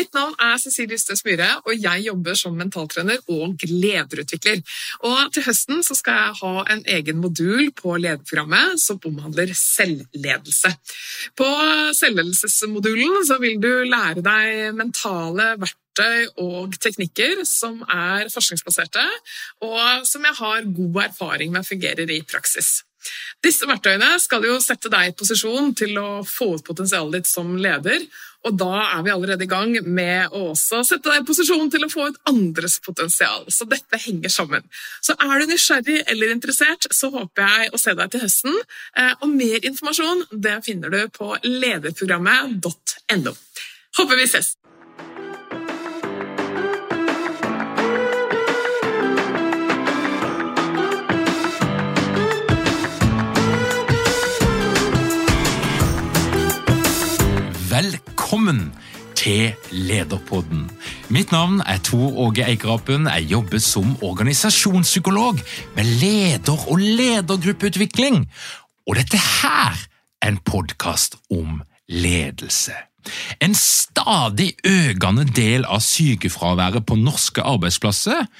Mitt navn er Cecilie Ystøs Myhre, og jeg jobber som mentaltrener og lederutvikler. Og til høsten skal jeg ha en egen modul på lederprogrammet som omhandler selvledelse. På selvledelsesmodulen vil du lære deg mentale verktøy og teknikker som er forskningsbaserte, og som jeg har god erfaring med fungerer i praksis. Disse verktøyene skal jo sette deg i posisjon til å få ut potensialet ditt som leder, og da er vi allerede i gang med å også sette deg i posisjon til å få ut andres potensial. Så dette henger sammen. Så er du nysgjerrig eller interessert, så håper jeg å se deg til høsten. Eh, og mer informasjon det finner du på lederprogrammet.no. Håper vi ses! Velkommen til Lederpodden. Mitt navn er Tor Åge Eikerapen. Jeg jobber som organisasjonspsykolog med leder- og ledergruppeutvikling. Og dette her er en podkast om ledelse. En stadig økende del av sykefraværet på norske arbeidsplasser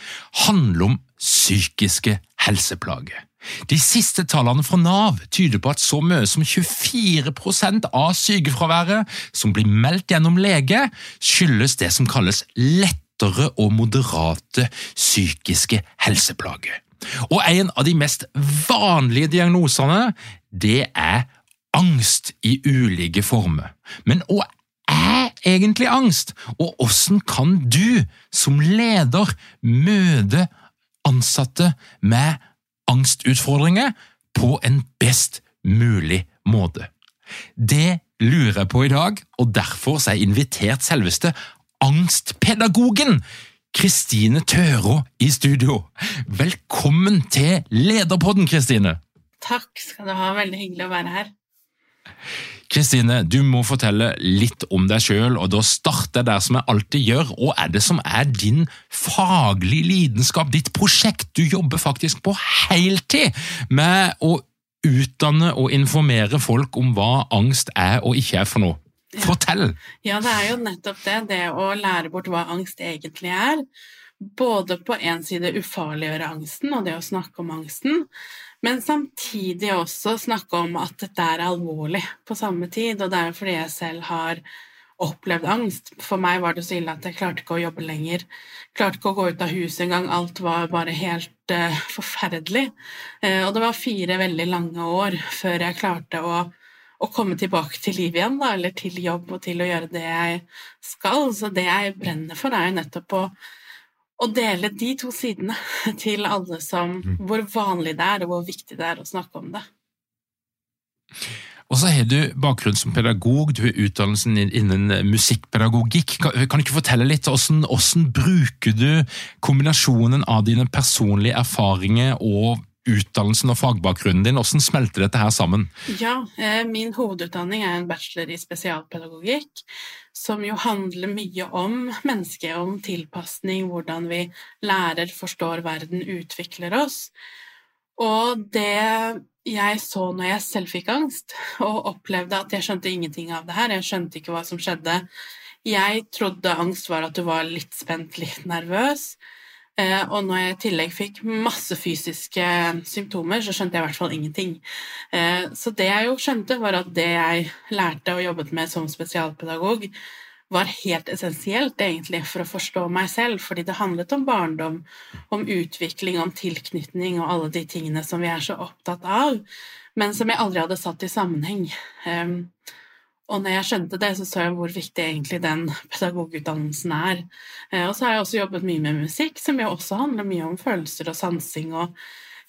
handler om psykiske helseplager. De siste tallene fra Nav tyder på at så mye som 24% av sykefraværet som blir meldt gjennom lege, skyldes det som kalles lettere og moderate psykiske helseplager. Og en av de mest vanlige diagnosene, det er angst i ulike former. Men hva er egentlig angst, og hvordan kan du som leder møte ansatte med angst? Angstutfordringer på en best mulig måte. Det lurer jeg på i dag, og derfor har jeg invitert selveste angstpedagogen Kristine Tørå i studio. Velkommen til Lederpodden, Kristine. Takk skal du ha. Veldig hyggelig å være her. Kristine, du må fortelle litt om deg sjøl, og da starter jeg der som jeg alltid gjør. Og er det som er din faglige lidenskap, ditt prosjekt? Du jobber faktisk på heltid med å utdanne og informere folk om hva angst er og ikke er for noe. Fortell! Ja, det er jo nettopp det. Det å lære bort hva angst egentlig er. Både på en side ufarliggjøre angsten og det å snakke om angsten, men samtidig også snakke om at dette er alvorlig på samme tid, og det er jo fordi jeg selv har opplevd angst. For meg var det så ille at jeg klarte ikke å jobbe lenger. Klarte ikke å gå ut av huset engang. Alt var bare helt uh, forferdelig. Uh, og det var fire veldig lange år før jeg klarte å, å komme tilbake til liv igjen, da, eller til jobb og til å gjøre det jeg skal. Så det jeg brenner for, er jo nettopp å å dele de to sidene til alle som mm. Hvor vanlig det er, og hvor viktig det er å snakke om det. Og så har du bakgrunn som pedagog, du har utdannelsen innen musikkpedagogikk. Kan, du ikke fortelle litt hvordan, hvordan bruker du kombinasjonen av dine personlige erfaringer og utdannelsen og fagbakgrunnen din, hvordan smelter dette her sammen? Ja, eh, min hovedutdanning er en bachelor i spesialpedagogikk, som jo handler mye om mennesket, om tilpasning, hvordan vi lærer, forstår verden, utvikler oss. Og det jeg så når jeg selv fikk angst, og opplevde at jeg skjønte ingenting av det her, jeg skjønte ikke hva som skjedde. Jeg trodde angst var at du var litt spent, litt nervøs. Eh, og når jeg i tillegg fikk masse fysiske symptomer, så skjønte jeg i hvert fall ingenting. Eh, så det jeg jo skjønte, var at det jeg lærte og jobbet med som spesialpedagog, var helt essensielt egentlig for å forstå meg selv, fordi det handlet om barndom, om utvikling, om tilknytning og alle de tingene som vi er så opptatt av, men som jeg aldri hadde satt i sammenheng. Og når jeg skjønte det, så så jeg hvor viktig egentlig den pedagogutdannelsen er. Uh, og så har jeg også jobbet mye med musikk, som jo også handler mye om følelser og sansing og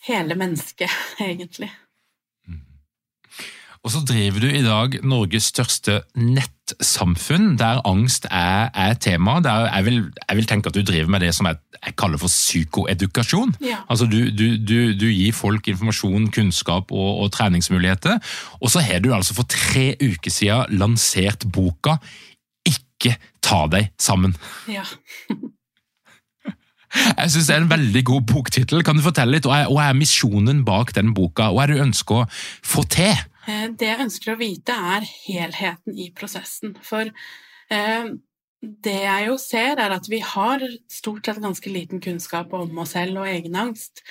hele mennesket, egentlig. Og så driver du i dag Norges største nettsamfunn, der angst er, er tema. Der jeg, vil, jeg, vil, tenke at du driver med det som jeg, jeg kaller for psykoedukasjon. Ja. Altså du, du, du, du, gir folk informasjon, kunnskap og, og treningsmuligheter. Og så har du altså for tre uker siden lansert boka Ikke ta deg sammen. Ja. Jeg synes det er en veldig god boktittel. Kan du fortelle litt, Hva er misjonen bak den boka? Hva er det du ønsker å få til? Eh, det jeg ønsker å vite, er helheten i prosessen. For eh, det jeg jo ser, er at vi har stort sett ganske liten kunnskap om oss selv og egen angst.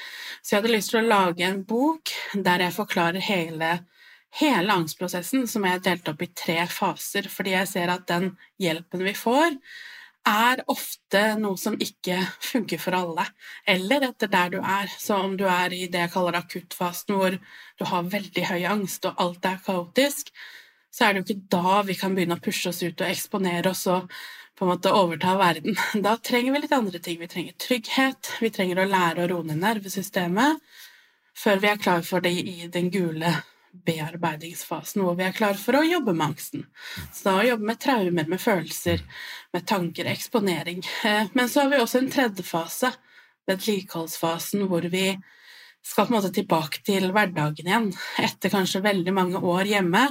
Så jeg hadde lyst til å lage en bok der jeg forklarer hele, hele angstprosessen, som jeg har delt opp i tre faser, fordi jeg ser at den hjelpen vi får, er ofte noe som ikke funker for alle, eller etter der du er. Så om du er i det jeg kaller akuttfasen, hvor du har veldig høy angst og alt er kaotisk, så er det jo ikke da vi kan begynne å pushe oss ut og eksponere oss og på en måte overta verden. Da trenger vi litt andre ting. Vi trenger trygghet, vi trenger å lære å roe ned nervesystemet før vi er klar for det i den gule bearbeidingsfasen hvor vi er klare for å jobbe med angsten. Så da å jobbe med traumer, med følelser, med tanker, eksponering. Eh, men så har vi også en tredje fase, vedlikeholdsfasen, hvor vi skal på en måte tilbake til hverdagen igjen. Etter kanskje veldig mange år hjemme,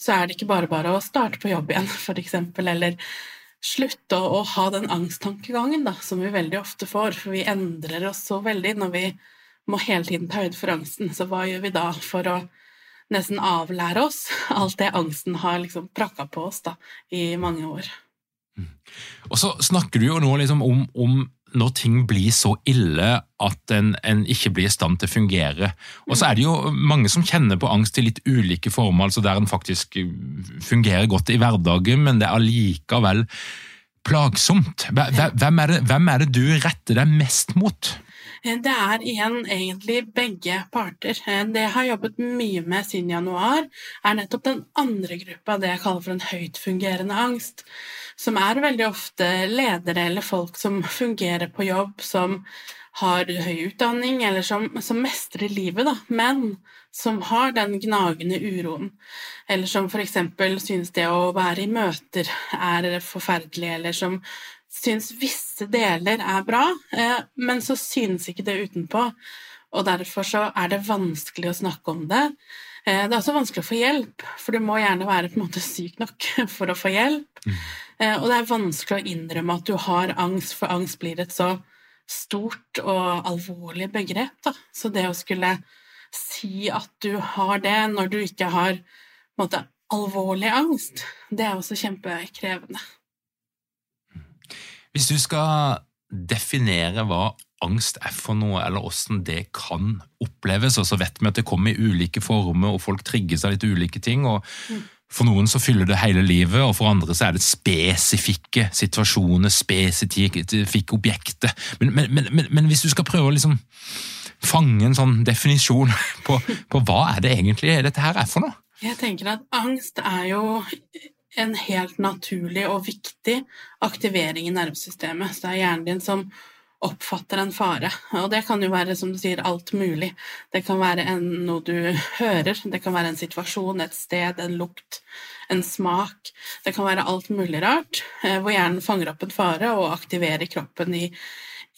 så er det ikke bare bare å starte på jobb igjen, eksempel, eller slutte å ha den angsttankegangen da, som vi veldig ofte får, for vi endrer oss så veldig når vi må hele tiden ta høyde for angsten. Så hva gjør vi da for å nesten avlære oss alt det angsten har liksom prakka på oss da, i mange år. Og så snakker du jo nå liksom om, om, når ting blir så ille at en, en, ikke blir i stand til å fungere. Og så er det jo mange som kjenner på angst i litt ulike former, altså der en faktisk fungerer godt i hverdagen, men det er allikevel plagsomt. Hvem er, det, hvem er det du retter deg mest mot? Eh, det er igjen egentlig begge parter. Eh, det jeg har jobbet mye med siden januar, er nettopp den andre gruppa, det jeg kaller for en høytfungerende angst, som er veldig ofte ledere eller folk som fungerer på jobb, som har høy utdanning, eller som, som mestrer livet, da, men som har den gnagende uroen, eller som eksempel synes det å være i møter er forferdelig, eller som syns visse deler er bra, eh, men så synes ikke det utenpå. Og derfor så er det vanskelig å snakke om det. Eh, det er også vanskelig å få hjelp, for du må gjerne være på en måte syk nok for å få hjelp. Mm. Eh, og det er vanskelig å innrømme at du har angst, for angst blir et så stort og alvorlig begrep. Da. Så det å skulle si at du har det når du ikke har måte, alvorlig angst, det er også kjempekrevende. Hvis du skal definere hva angst er for noe, eller hvordan det kan oppleves, og så vet vi at det kommer i ulike former, og folk trigges av litt ulike ting. og For noen så fyller det hele livet, og for andre så er det spesifikke situasjoner, spesifikke objekter. Men, men, men, men hvis du skal prøve å liksom fange en sånn definisjon på, på hva er det egentlig dette her er for noe? Jeg tenker at angst er jo en helt naturlig og viktig aktivering i nervesystemet. Så det er hjernen din som oppfatter en fare. Og det kan jo være, som du sier, alt mulig. Det kan være en, noe du hører, det kan være en situasjon, et sted, en lukt, en smak. Det kan være alt mulig rart, eh, hvor hjernen fanger opp en fare og aktiverer kroppen i,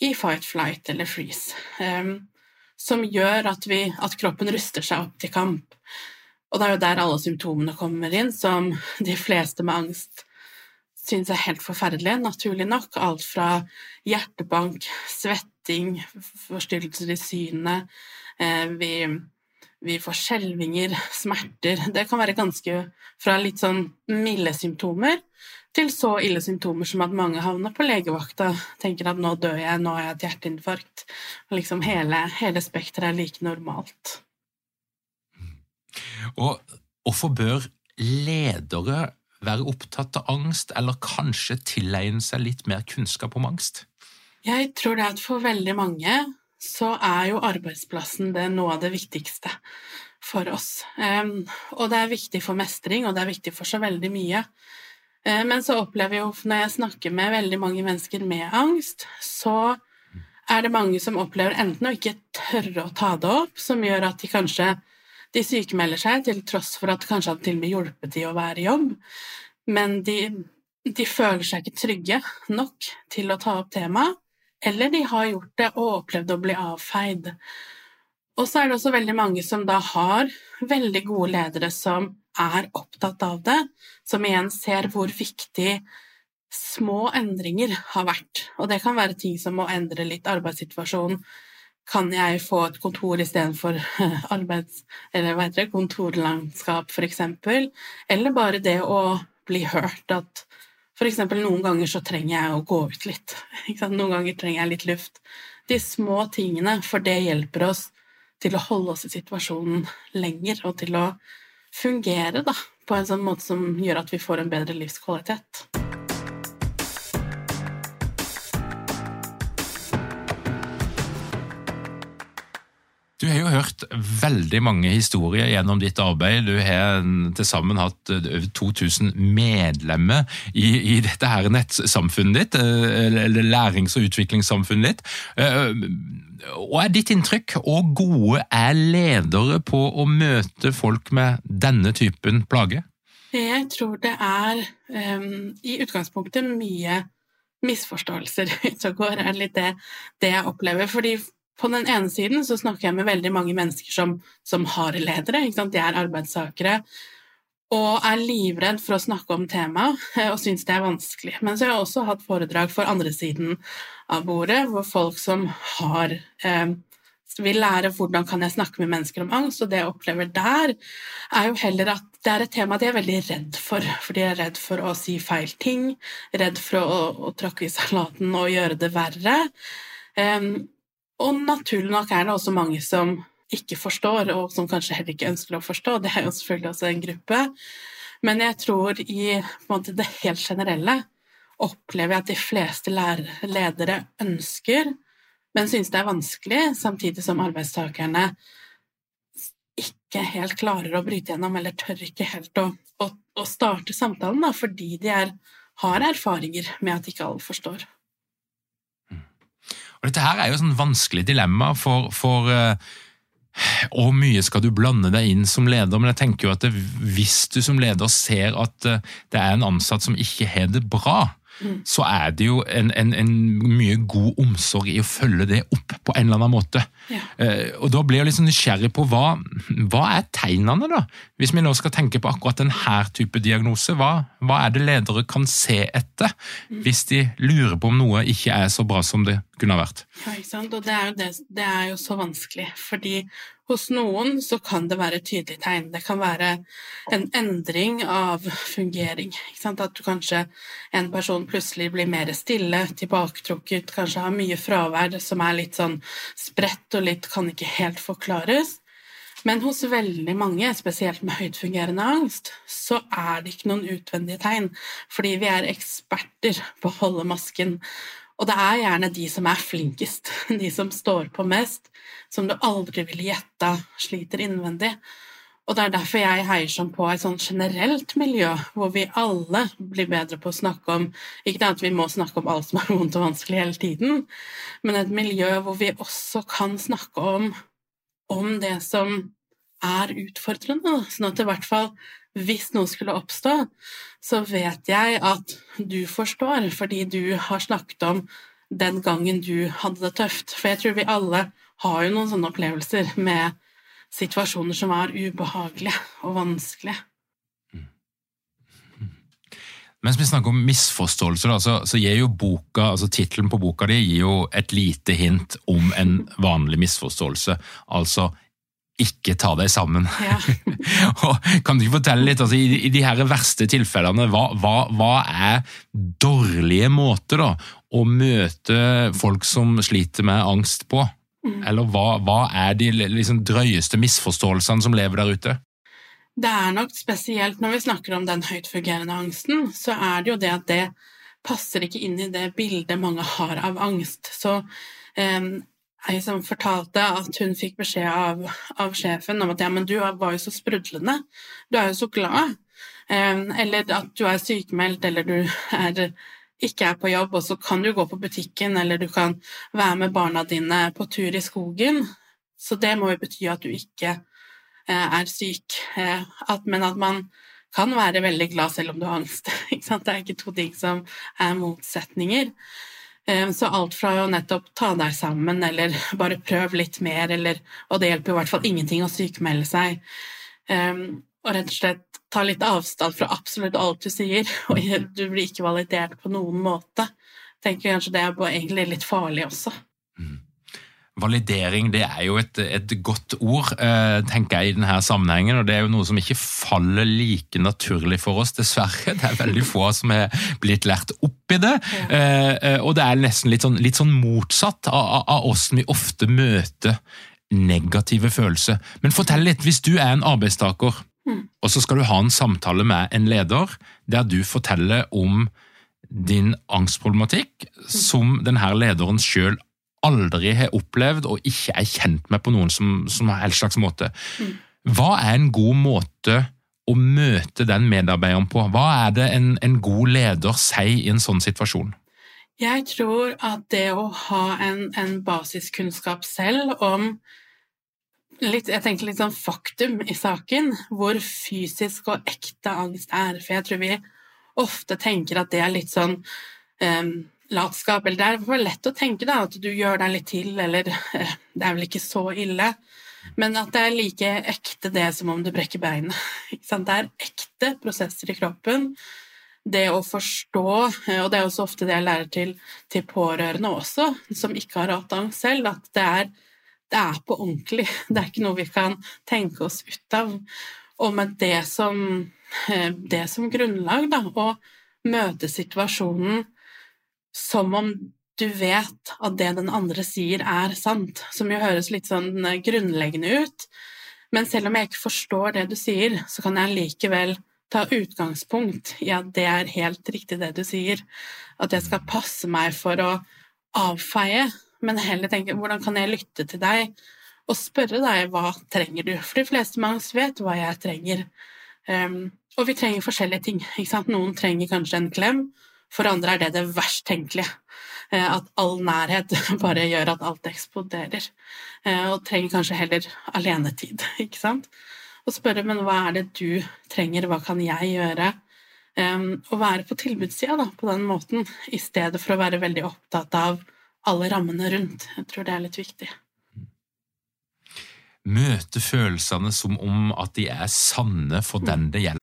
i fight, flight eller freeze. Um, som gjør at, vi, at kroppen ruster seg opp til kamp. Og det er jo der alle symptomene kommer inn, som de fleste med angst syns er helt forferdelige, naturlig nok. Alt fra hjertebank, svetting, forstyrrelser i synet, eh, vi, vi får skjelvinger, smerter Det kan være ganske fra litt sånn milde symptomer til så ille symptomer som at mange havner på legevakta, tenker at nå dør jeg, nå har jeg et hjerteinfarkt. Og liksom hele, hele spekteret er like normalt. Og hvorfor bør ledere være opptatt av angst, eller kanskje tilegne seg litt mer kunnskap om angst? Jeg tror det at for veldig mange så er jo arbeidsplassen det noe av det viktigste for oss. Og det er viktig for mestring, og det er viktig for så veldig mye. Men så opplever jeg jo, når jeg snakker med veldig mange mennesker med angst, så er det mange som opplever enten å ikke tørre å ta det opp, som gjør at de kanskje de sykemelder seg til tross for at kanskje hadde til og med hjulpet de å være i jobb, men de, de føler seg ikke trygge nok til å ta opp temaet, eller de har gjort det og opplevd å bli avfeid. Og så er det også veldig mange som da har veldig gode ledere som er opptatt av det, som igjen ser hvor viktig små endringer har vært. Og det kan være ting som å endre litt arbeidssituasjon. Kan jeg få et kontor istedenfor arbeids... Eller hva heter det, kontorlandskap, eksempel? Eller bare det å bli hørt at eksempel noen ganger så trenger jeg å gå ut litt. Noen ganger trenger jeg litt luft. De små tingene, for det hjelper oss til å holde oss i situasjonen lenger, og til å fungere da, på en sånn måte som gjør at vi får en bedre livskvalitet. Du har jo hørt veldig mange historier gjennom ditt arbeid. Du har til sammen hatt over 2000 medlemmer i, i dette her nettsamfunnet ditt, eh, eller lærings- og utviklingssamfunnet ditt. Eh, hva er ditt inntrykk, og gode er ledere på å møte folk med denne typen plage? Jeg tror det er um, i utgangspunktet mye misforståelser ute og går, er litt det, det jeg opplever. fordi på den ene siden så snakker jeg med veldig mange mennesker som, som har ledere, de er arbeidstakere, og er livredd for å snakke om temaet eh, og syns det er vanskelig. Men så har jeg også hatt foredrag for andre siden av bordet, hvor folk som har eh, vil lære hvordan kan jeg snakke med mennesker om angst, og det jeg opplever der, er jo heller at det er et tema de er veldig redd for, for de er redd for å si feil ting, redd for å, å tråkke i salaten og gjøre det verre. Um, og naturlig nok er det også mange som ikke forstår, og som kanskje heller ikke ønsker å forstå. Det er jo selvfølgelig også en gruppe. Men jeg tror i måte, det helt generelle opplever jeg at de fleste ledere ønsker, men synes det er vanskelig, samtidig som arbeidstakerne ikke helt klarer å bryte gjennom, eller tør ikke helt å, å, å starte samtalen, da, fordi de er, har erfaringer med at ikke alle forstår. Og Dette her er jo sånn vanskelig dilemma for, for uh, hvor mye skal du blande deg inn som leder? Men jeg tenker jo at det, hvis du som leder ser at uh, det er en ansatt som ikke har det bra, mm. så er det jo en, en, en, mye god omsorg i å følge det opp på en eller annen måte. Ja. Uh, og Da blir jeg sånn nysgjerrig på hva, hva er tegnene, da? Hvis vi nå skal tenke på akkurat denne type diagnose, hva, hva er det ledere kan se etter mm. hvis de lurer på om noe ikke er så bra som det kunne ha vært. Ja, ikke sant? Og det er, det, det er, jo så vanskelig, fordi hos noen så kan det være et tydelig tegn. Det kan være en endring av fungering. At du kanskje en person plutselig blir mer stille, tilbaketrukket, kanskje har mye fravær som er litt sånn spredt og litt kan ikke helt forklares. Men hos veldig mange, spesielt med høytfungerende angst, så er det ikke noen utvendige tegn, fordi vi er eksperter på å holde masken og det er gjerne de som er flinkest, de som står på mest, som du aldri ville gjetta sliter innvendig. Og det er derfor jeg heier sånn på et sånn generelt miljø, hvor vi alle blir bedre på å snakke om Ikke at vi må snakke om alt som er vondt og vanskelig hele tiden, men et miljø hvor vi også kan snakke om, om det som er utfordrende, sånn at det i hvert fall hvis noe skulle oppstå, så vet jeg at du forstår, fordi du har snakket om den gangen du hadde det tøft. For jeg tror vi alle har jo noen sånne opplevelser med situasjoner som er ubehagelige og vanskelige. Mens vi snakker om misforståelser, så, så gir jo boka, altså tittelen på boka di gir jo et lite hint om en vanlig misforståelse. Altså ikke ta deg sammen. Ja. Kan du ikke fortelle litt, altså, i, de her verste tilfellene, hva, hva, hva er dårlige måter da, å møte folk som sliter med angst på? Eller hva, hva er de liksom, drøyeste misforståelsene som lever der ute? Det er nok spesielt når vi snakker om den høytfungerende angsten, så er det jo det at det passer ikke inn i det bildet mange har av angst. Så eh, ei som fortalte at hun fikk beskjed av, av, sjefen om at ja, men du var jo så sprudlende, du er jo så glad, eller at du er sykemeldt, eller du er, ikke er på jobb, og så kan du gå på butikken, eller du kan være med barna dine på tur i skogen. Så det må jo bety at du ikke eh, er syk, eh, at, men at man kan være veldig glad selv om du har angst. Det er ikke to ting som er motsetninger. Eh, så alt fra å nettopp ta deg sammen, eller bare prøv litt mer, eller Og det hjelper i hvert fall ingenting å sykmelde seg. Eh, og rett og slett ta litt avstand fra absolutt alt du sier, og du blir ikke validert på noen måte. Tenker kanskje det er egentlig litt farlig også. Validering det er jo et, et godt ord, eh, tenker jeg i denne sammenhengen. og Det er jo noe som ikke faller like naturlig for oss, dessverre. Det er veldig få som er blitt lært opp i det. Eh, og det er nesten litt sånn, litt sånn motsatt av, av åssen vi ofte møter negative følelser. Men fortell litt, hvis du er en arbeidstaker, og så skal du ha en samtale med en leder der du forteller om din angstproblematikk som denne lederen sjøl aldri har opplevd og ikke er kjent med på noen som, som helst slags måte. Hva er en god måte å møte den medarbeideren på? Hva er det en, en god leder sier i en sånn situasjon? Jeg tror at det å ha en, en basiskunnskap selv om litt, jeg tenker litt sånn faktum i saken, hvor fysisk og ekte angst er. For jeg tror vi ofte tenker at det er litt sånn um, latskap. Eller det er for lett å tenke da, at du gjør deg litt til, eller eh, det er vel ikke så ille. Men at det er like ekte det som om du brekker beinet. Det er ekte prosesser i kroppen. Det å forstå, eh, og det er også ofte det jeg lærer til, til pårørende også, som ikke har hatt angst selv, at det er, det er på ordentlig. Det er ikke noe vi kan tenke oss ut av. Og med det som, eh, det som grunnlag, da, å møte situasjonen som om du vet at det den andre sier, er sant, som jo høres litt sånn eh, grunnleggende ut. Men selv om jeg ikke forstår det du sier, så kan jeg likevel ta utgangspunkt i at det er helt riktig det du sier. At jeg skal passe meg for å avfeie, men heller tenke hvordan kan jeg lytte til deg og spørre deg hva trenger du? For de fleste av oss vet hva jeg trenger. Um, og vi trenger forskjellige ting. Noen trenger kanskje en klem, for andre er det det verst tenkelige. Eh, at all nærhet bare gjør at alt eksploderer. Eh, og trenger kanskje heller alenetid, ikke sant. Og spørre men hva er det du trenger, hva kan jeg gjøre? Å være på tilbudssida på den måten, i stedet for å være veldig opptatt av alle rammene rundt. Jeg tror det er litt viktig. Møte følelsene som om at de er sanne for den det gjelder.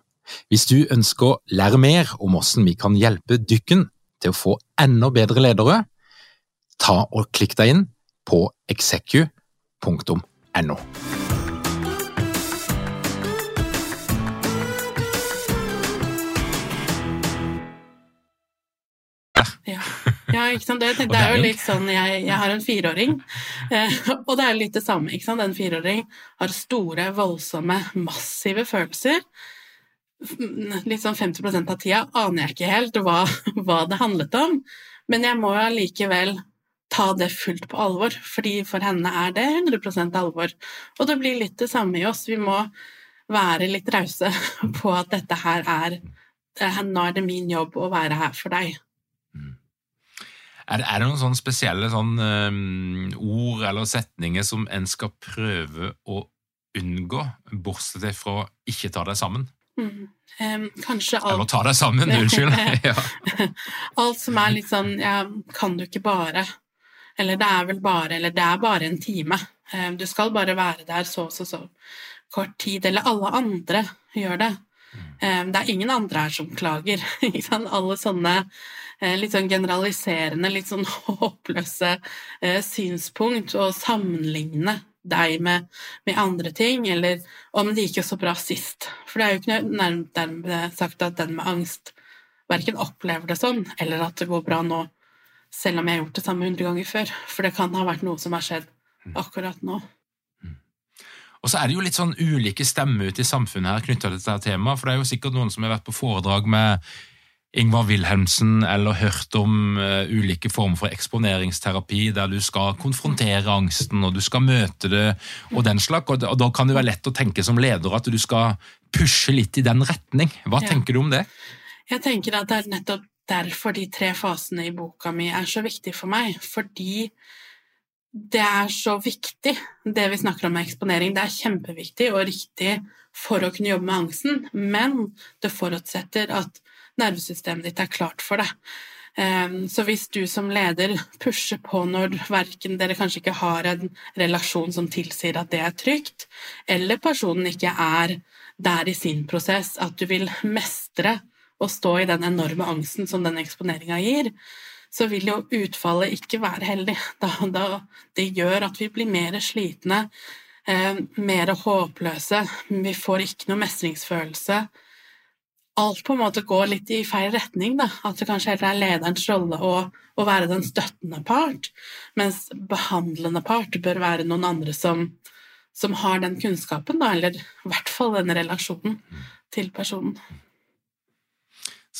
Hvis du ønsker å lære mer om hvordan vi kan hjelpe dykken til å få enda bedre ledere, ta og klikk deg inn på execu.no. Ja. ja, ikke sant. Det, det, er jo litt sånn Jeg, jeg har en fireåring, eh, og det er litt det samme. ikke sant? En fireåring har store, voldsomme, massive følelser litt sånn 50 av tida aner jeg ikke helt hva, hva, det handlet om, men jeg må allikevel ta det fullt på alvor, fordi for henne er det 100% alvor. Og det blir litt det samme i oss. Vi må være litt rause på at dette her er Nå er det min jobb å være her for deg. Er det, noen sånne spesielle sånn, um, ord eller setninger som en skal prøve å unngå, bortsett fra ikke ta deg sammen? Um, kanskje alt Eller ta deg sammen, unnskyld. ja. Alt som er litt sånn ja, kan du ikke bare? Eller det er vel bare Eller det er bare en time. Um, du skal bare være der så og så, så kort tid. Eller alle andre gjør det. Um, det er ingen andre her som klager. Alle sånne uh, litt sånn generaliserende, litt sånn håpløse uh, synspunkt og sammenligne deg med, med, andre ting, eller om det gikk jo så bra sist. For det er jo ikke nærmest sagt at den med angst verken opplever det sånn, eller at det går bra nå, selv om jeg har gjort det samme hundre ganger før. For det kan ha vært noe som har skjedd akkurat nå. Og så er det jo litt sånn ulike stemmer ute i samfunnet her knytta til dette temaet, for det er jo sikkert noen som har vært på foredrag med Ingvar Wilhelmsen eller hørt om uh, ulike former for eksponeringsterapi der du skal konfrontere angsten og du skal møte det og den slags. Og, og, da kan det være lett å tenke som leder at du skal pushe litt i den retning. Hva ja. tenker du om det? Jeg tenker at det er nettopp derfor de tre fasene i boka mi er så viktige for meg. Fordi det er så viktig, det vi snakker om med eksponering. Det er kjempeviktig og riktig for å kunne jobbe med angsten, men det forutsetter at nervesystemet ditt er klart for det. Ehm, så hvis du som leder pusher på når verken dere kanskje ikke har en relasjon som tilsier at det er trygt, eller personen ikke er der i sin prosess at du vil mestre å stå i den enorme angsten som den eksponeringa gir, så vil jo utfallet ikke være heldig. Det gjør at vi blir mer slitne, eh, mer håpløse, vi får ikke noe mestringsfølelse alt på en måte går litt i feil retning. Da. At det kanskje heller er lederens rolle å, å, være den støttende part, mens behandlende part bør være noen andre som, som har den kunnskapen, da, eller i hvert fall den relasjonen til personen.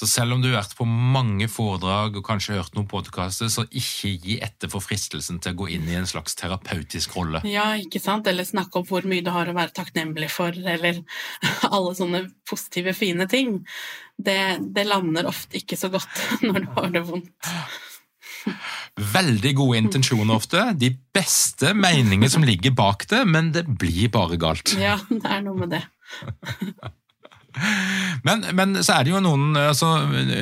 Så selv om du har vært på mange foredrag og kanskje hørt noen podkaster, så ikke gi etter for fristelsen til å gå inn i en slags terapeutisk rolle. Ja, ikke sant? Eller snakke om hvor mye du har å være takknemlig for, eller alle sånne positive, fine ting. Det, det lander ofte ikke så godt når du har det vondt. Veldig gode intensjoner ofte, de beste meninger som ligger bak det, men det blir bare galt. Ja, det er noe med det. Men, men, så er det jo noen altså,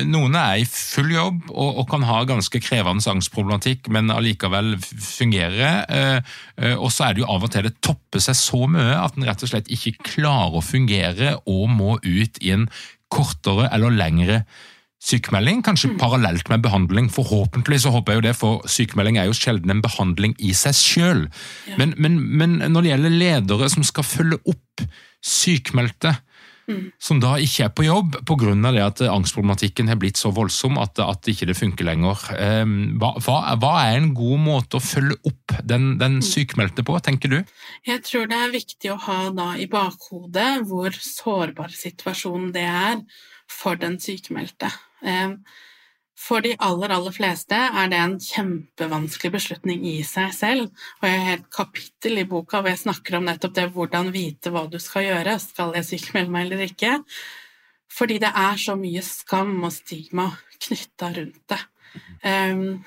Noen er i full jobb og, og kan ha ganske krevende angstproblematikk, men allikevel fungerer. Eh, eh, og så er det jo av og til det topper seg så mye at en rett og slett ikke klarer å fungere og må ut i en kortere eller lengre sykemelding, kanskje mm. parallelt med behandling. Forhåpentlig så håper jeg jo det, for sykemelding er jo sjelden en behandling i seg sjøl. Men, men, men når det gjelder ledere som skal følge opp sykmeldte, mm. som da ikke er på jobb pga. at angstproblematikken har blitt så voldsom at, at ikke det funker lenger. Ehm, hva, hva, er en god måte å følge opp den, den mm. sykmeldte på, tenker du? Jeg tror det er viktig å ha da i bakhodet hvor sårbar situasjonen det er for den sykmeldte. Ehm, for de aller, aller fleste er det en kjempevanskelig beslutning i seg selv, og jeg har et kapittel i boka hvor jeg snakker om nettopp det hvordan vite hva du skal gjøre, skal jeg sykmelde meg eller ikke, fordi det er så mye skam og stigma knytta rundt det. Um,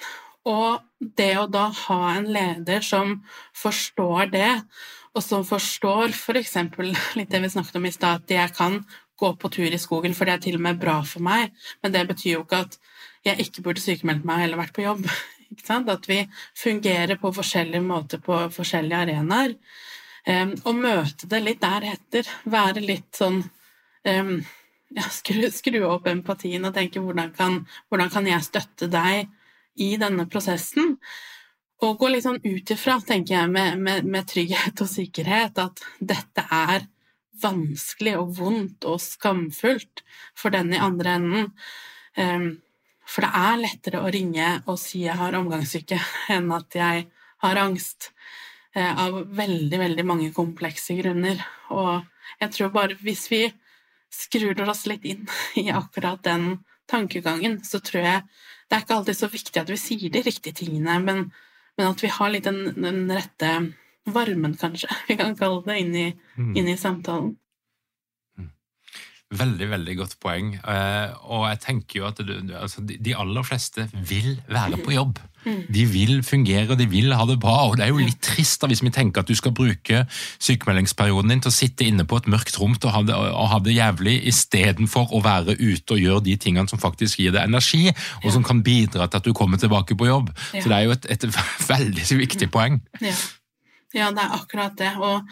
og det å da ha en leder som forstår det, og som forstår f.eks. For litt det vi snakket om i stad, at jeg kan gå på tur i skogen, for det er til og med bra for meg, men det betyr jo ikke at jeg ikke burde sykemeldt meg eller vært på jobb. At vi fungerer på forskjellige måter på forskjellige arenaer. Um, og møte det litt deretter. Være litt sånn um, ja, skru, skru, opp empatien og tenke hvordan kan, hvordan kan jeg støtte deg i denne prosessen? Og gå litt sånn ut ifra, tenker jeg, med, med, med, trygghet og sikkerhet, at dette er vanskelig og vondt og skamfullt for den i andre enden. Um, for det er lettere å ringe og si jeg har omgangssyke, enn at jeg har angst. Eh, av veldig, veldig mange komplekse grunner. Og jeg tror bare hvis vi skrur oss litt inn i akkurat den tankegangen, så tror jeg det er ikke alltid så viktig at vi sier de riktige tingene, men, men at vi har litt den, den, rette varmen, kanskje, vi kan kalle det, inn i, mm. inn i samtalen. Veldig, veldig godt poeng. Eh, og jeg tenker jo at du, altså, de aller fleste vil være på jobb. De vil fungere, og de vil ha det bra. Og det er jo litt trist da, hvis vi tenker at du skal bruke sykemeldingsperioden din til å sitte inne på et mørkt rom og ha det, og ha det jævlig, istedenfor å være ute og gjøre de tingene som faktisk gir deg energi, og som kan bidra til at du kommer tilbake på jobb. Så det er jo et, et veldig viktig poeng. Ja. ja, det er akkurat det. Og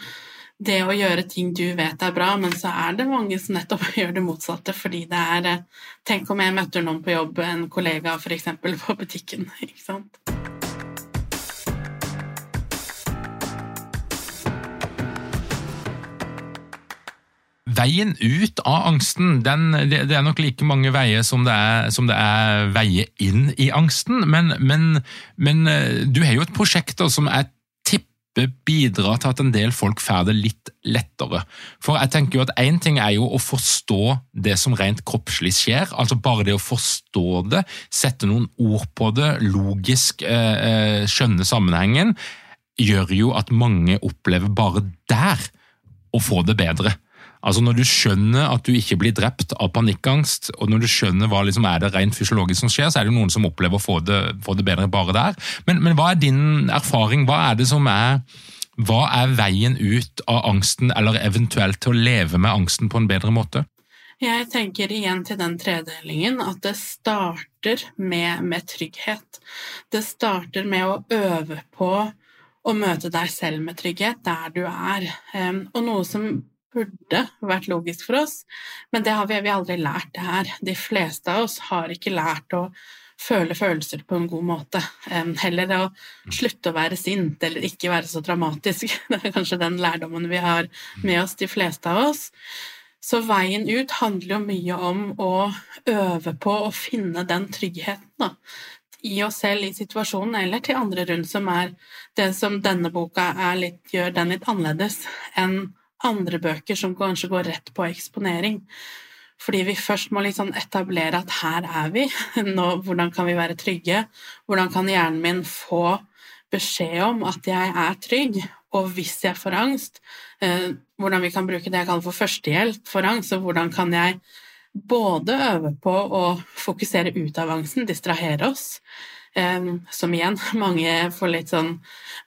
det å gjøre ting du vet er bra, men så er det mange som nettopp gjør det motsatte fordi det er eh, Tenk om jeg møter noen på jobb, en kollega f.eks. på butikken, ikke sant. Veien ut av angsten, den, det, er nok like mange veier som det er, som det er veier inn i angsten, men, men, men eh, du har jo et prosjekt som er bidra til at en del folk får det litt lettere. For jeg tenker jo at Én ting er jo å forstå det som rent kroppslig skjer, altså bare det å forstå det, sette noen ord på det, logisk eh, eh skjønne sammenhengen, gjør jo at mange opplever bare der å få det bedre. Altså Når du skjønner at du ikke blir drept av panikkangst, og når du skjønner hva liksom er det rent fysiologisk som skjer, så er det noen som opplever å få det, få det bedre bare der. Men, men, hva er din erfaring? Hva er det som er hva er veien ut av angsten, eller eventuelt til å leve med angsten på en bedre måte? Jeg tenker igjen til den tredelingen at det starter med, med trygghet. Det starter med å øve på å møte deg selv med trygghet der du er. Og noe som burde vært logisk for oss, men det har vi, vi aldri lært det her. De fleste av oss har ikke lært å føle følelser på en god måte. Heller å slutte å være sint eller ikke være så dramatisk. Det er kanskje den lærdommen vi har med oss, de fleste av oss. Så veien ut handler jo mye om å øve på å finne den tryggheten da. i oss selv i situasjonen, eller til andre rundt, som er det som denne boka litt, gjør den litt annerledes enn andre bøker som kanskje går rett på eksponering. Fordi vi først må liksom etablere at her er vi, Nå, hvordan kan vi være trygge? Hvordan kan hjernen min få beskjed om at jeg er trygg? Og hvis jeg får angst, eh, hvordan vi kan bruke det jeg kaller for førstehjelp for angst, og hvordan kan jeg både øve på å fokusere ut av angsten, distrahere oss, Um, som igjen, mange får litt sånn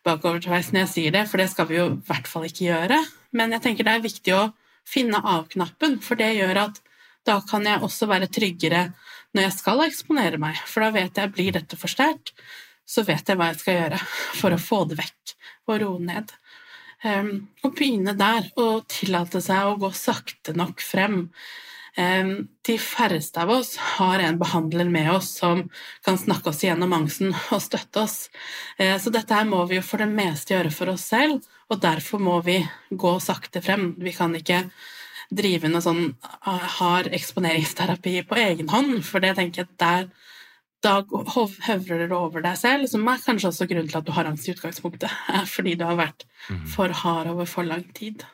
bakovertveis når jeg sier det, for det skal vi jo i hvert fall ikke gjøre. Men jeg tenker det er viktig å finne av-knappen, for det gjør at da kan jeg også være tryggere når jeg skal eksponere meg, for da vet jeg blir dette for sterkt, så vet jeg hva jeg skal gjøre for å få det vekk og roe ned. Um, og begynne der, og tillate seg å gå sakte nok frem. De færreste av oss har en behandler med oss som kan snakke oss gjennom angsten og støtte oss. Uh, så dette her må vi jo for det meste gjøre for oss selv, og derfor må vi gå sakte frem. Vi kan ikke drive noe sånn ah, hard eksponeringsterapi på egen hånd, for det tenker jeg der da høvler du over deg selv, som er kanskje også grunnen til at du har angst i utgangspunktet, fordi du har vært mm. for hard over for lang tid.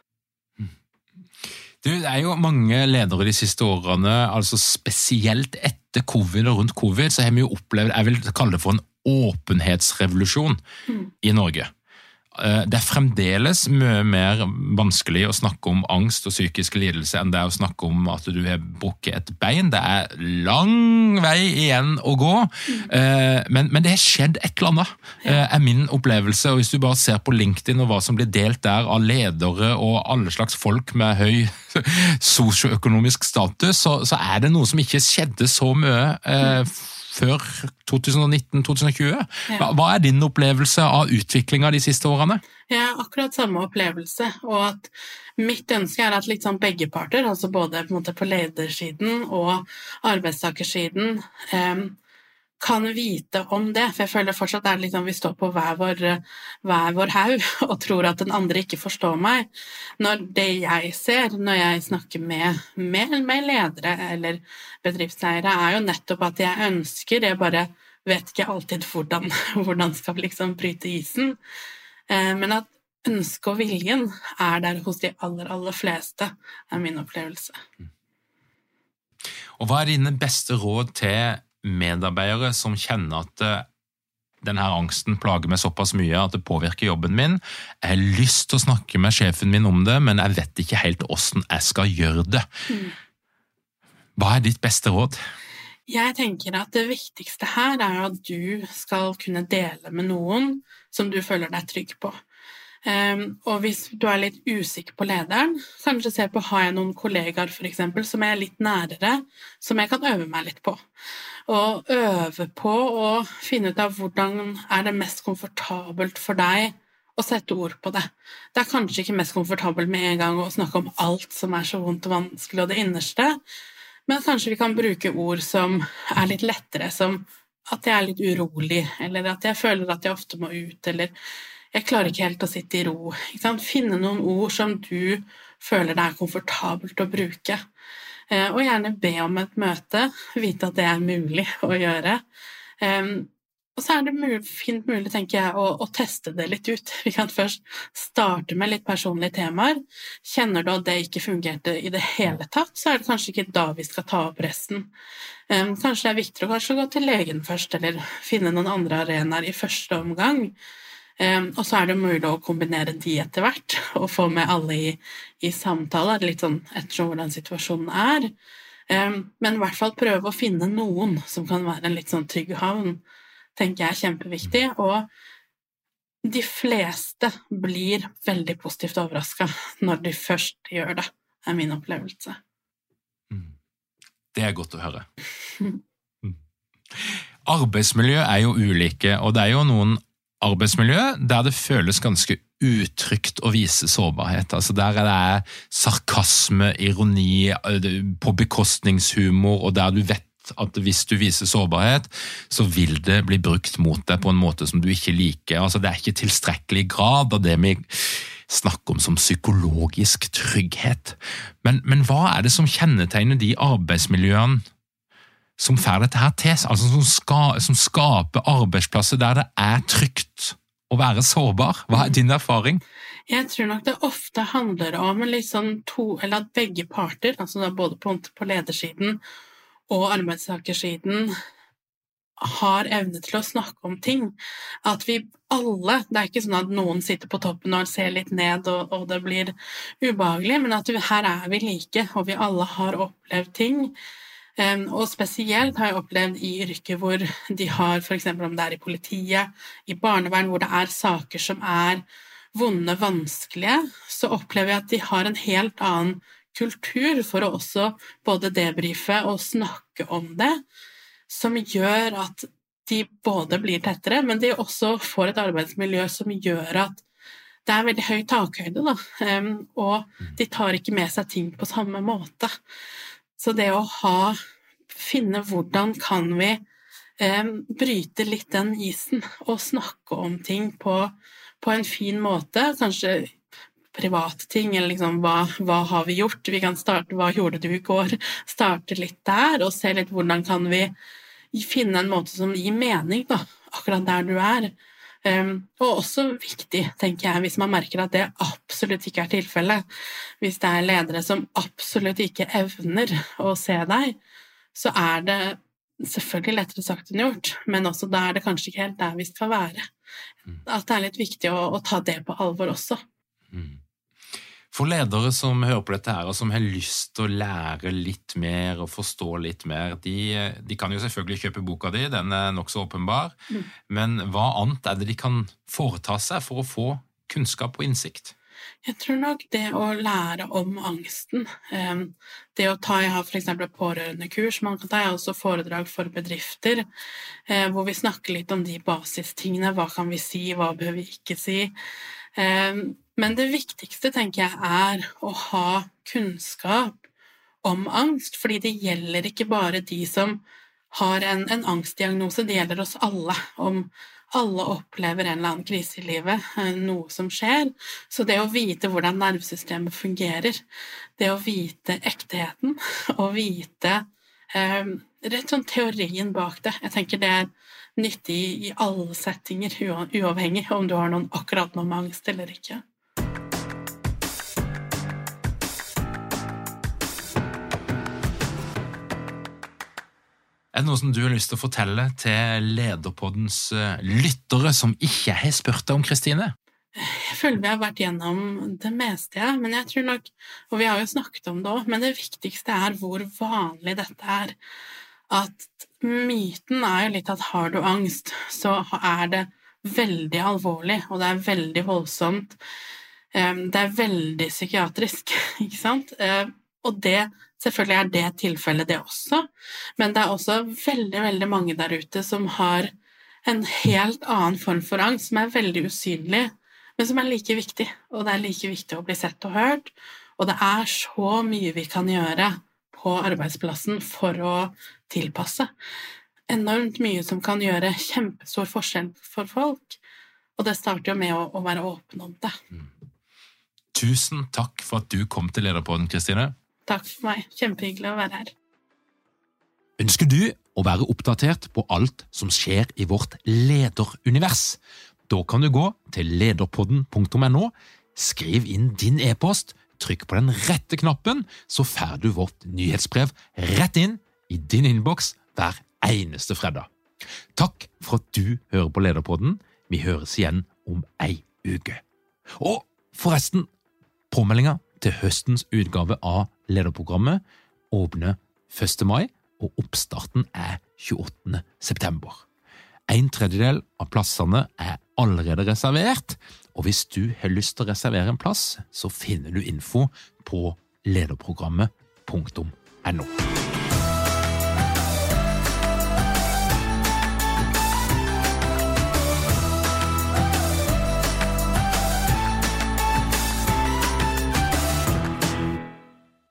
Det er jo mange ledere de siste årene, altså spesielt etter covid og rundt covid, så har vi jo opplevd jeg vil kalle det for en åpenhetsrevolusjon mm. i Norge. Eh, det er fremdeles mye mer vanskelig å snakke om angst og psykisk lidelse enn det er å snakke om at du har brukket et bein. Det er lang vei igjen å gå, mm. men, men, det har skjedd et eller annet, eh, er min opplevelse. og Hvis du bare ser på LinkedIn og hva som blir delt der av ledere og alle slags folk med høy sosioøkonomisk status, så, så er det noe som ikke skjedde så mye før 2019-2020. Hva, hva, er din opplevelse av utviklinga de siste årene? Ja, akkurat samme opplevelse. Og at mitt ønske er at liksom begge parter, altså både på, på ledersiden og arbeidstakersiden, eh, kan vite om det. For jeg føler fortsatt er liksom vi står på hver vår, hver vår haug og tror at den andre ikke forstår meg. Når det jeg ser når jeg snakker med, med, med ledere eller bedriftseiere, er jo nettopp at jeg ønsker Jeg bare vet ikke alltid hvordan, hvordan skal liksom bryte isen. Eh, men at ønsket og viljen er der hos de aller, aller fleste, er min opplevelse. Og hva er dine beste råd til medarbeidere som kjenner at eh, denne angsten plager meg såpass mye at det påvirker jobben min. Jeg har lyst til å snakke med sjefen min om det, men jeg vet ikke helt åssen jeg skal gjøre det. Mm. Hva er ditt beste råd? Jeg tenker at det viktigste her er at du skal kunne dele med noen som du føler deg trygg på. Um, og hvis du er litt usikker på lederen, kanskje se på har jeg noen kollegaer for eksempel, som er litt nærere, som jeg kan øve meg litt på. Og øve på å finne ut av hvordan er det mest komfortabelt for deg å sette ord på det. Det er kanskje ikke mest komfortabelt med en gang å snakke om alt som er så vondt og vanskelig og det innerste, men kanskje vi kan bruke ord som er litt lettere, som at jeg er litt urolig, eller at jeg føler at jeg ofte må ut, eller jeg klarer ikke helt å sitte i ro. Finne noen ord som du føler det er komfortabelt å bruke. Eh, og gjerne be om et møte, vite at det er mulig å gjøre. Og så er det fint mulig, tenker jeg, å, å, teste det litt ut. Vi kan først starte med litt personlige temaer. Kjenner du at det ikke fungerte i det hele tatt, så er det kanskje ikke da vi skal ta opp resten. Kanskje det er viktigere å gå til legen først, eller finne noen andre arenaer i første omgang. Um, og så er det mulig å kombinere de etter hvert, og få med alle i, i samtale, litt sånn ettersom hvordan situasjonen er. Um, men i hvert fall prøve å finne noen som kan være en litt sånn trygg havn tenker jeg er kjempeviktig. Og de fleste blir veldig positivt overraska når de først gjør det, er min opplevelse. Mm. Det er godt å høre. Mm. Arbeidsmiljø er jo ulike, og det er jo noen arbeidsmiljø der det føles ganske utrygt å vise sårbarhet. Altså Der er det sarkasme, ironi, på bekostningshumor, og der du vet at hvis du viser sårbarhet, så vil det bli brukt mot deg på en måte som du ikke liker. Altså, det er ikke tilstrekkelig grad av det vi snakker om som psykologisk trygghet. Men, men hva er det som kjennetegner de arbeidsmiljøene som får dette her til, altså som, ska, som skaper arbeidsplasser der det er trygt å være sårbar? Hva er din erfaring? Jeg tror nok det ofte handler om liksom to, eller at begge parter, altså både på, på ledersiden og arbeidstakersiden har evne til å snakke om ting. At vi alle Det er ikke sånn at noen sitter på toppen og ser litt ned og, og det blir ubehagelig, men at vi, her er vi like, og vi alle har opplevd ting. Og spesielt har jeg opplevd i yrker hvor de har, f.eks. om det er i politiet, i barnevern, hvor det er saker som er vonde, vanskelige, så opplever jeg at de har en helt annen kultur for å også både debrife og snakke om det, som gjør at de både blir tettere, men de også får et arbeidsmiljø som gjør at det er veldig høy takhøyde, da, og de tar ikke med seg ting på samme måte. Så det å ha Finne hvordan kan vi bryte litt den isen og snakke om ting på, på en fin måte, kanskje private ting, eller liksom hva, hva, har vi gjort? Vi kan starte hva gjorde du i går? Starte litt der, og se litt hvordan kan vi finne en måte som gir mening, da, akkurat der du er. Um, og også viktig, tenker jeg, hvis man merker at det absolutt ikke er tilfellet. Hvis det er ledere som absolutt ikke evner å se deg, så er det selvfølgelig lettere sagt enn gjort, men også da er det kanskje ikke helt der vi skal være. Mm. At det er litt viktig å, å ta det på alvor også. Mm. For ledere som hører på dette her, og som har lyst til å lære litt mer og forstå litt mer, de, de kan jo selvfølgelig kjøpe boka di, den er nokså åpenbar, mm. men hva annet er det de kan foreta seg for å få kunnskap og innsikt? Jeg tror nok det å lære om angsten eh, Det å ta Jeg har f.eks. pårørendekurs. Man kan ta også foredrag for bedrifter eh, hvor vi snakker litt om de basistingene. Hva kan vi si, hva bør vi ikke si? Men det viktigste, tenker jeg, er å ha kunnskap om angst, fordi det gjelder ikke bare de som har en, en angstdiagnose, det gjelder oss alle. Om alle opplever en eller annen krise i livet, eh, noe som skjer. Så det å vite hvordan nervesystemet fungerer, det å vite ekteheten og vite eh, rett sånn teorien bak det, jeg tenker det er nyttig i alle settinger, uavhengig om du har noen akkurat noe med angst eller ikke. Er det noe som du har lyst til å fortelle til Lederpoddens eh, lyttere som ikke har spurt deg om Kristine? Jeg føler vi har vært gjennom det meste, ja. men jeg tror nok Og vi har jo snakket om det òg, men det viktigste er hvor vanlig dette er. At myten er jo litt at har du angst, så er det veldig alvorlig, og det er veldig voldsomt. Det er veldig psykiatrisk, ikke sant? Og det Selvfølgelig er det tilfellet, det også, men det er også veldig, veldig mange der ute som har en helt annen form for angst, som er veldig usynlig, men som er like viktig. Og det er like viktig å bli sett og hørt. Og det er så mye vi kan gjøre på arbeidsplassen for å tilpasse. Enormt mye som kan gjøre kjempestor forskjell for folk. Og det starter jo med å, å være åpen om det. Mm. Tusen takk for at du kom til Lederpodden, Kristine. Takk for meg. Kjempehyggelig å være her. Ønsker du å være oppdatert på alt som skjer i vårt lederunivers? Da kan du gå til lederpodden.no, skriv inn din e-post, trykk på den rette knappen, så får du vårt nyhetsbrev rett inn i din innboks hver eneste fredag. Takk for at du hører på Lederpodden. Vi høres igjen om ei uke. Og forresten, påmeldinga til høstens utgave av Lederprogrammet åpner 1. mai, og oppstarten er 28. september. En tredjedel av plassene er allerede reservert, og hvis du har lyst til å reservere en plass, så finner du info på lederprogrammet.no.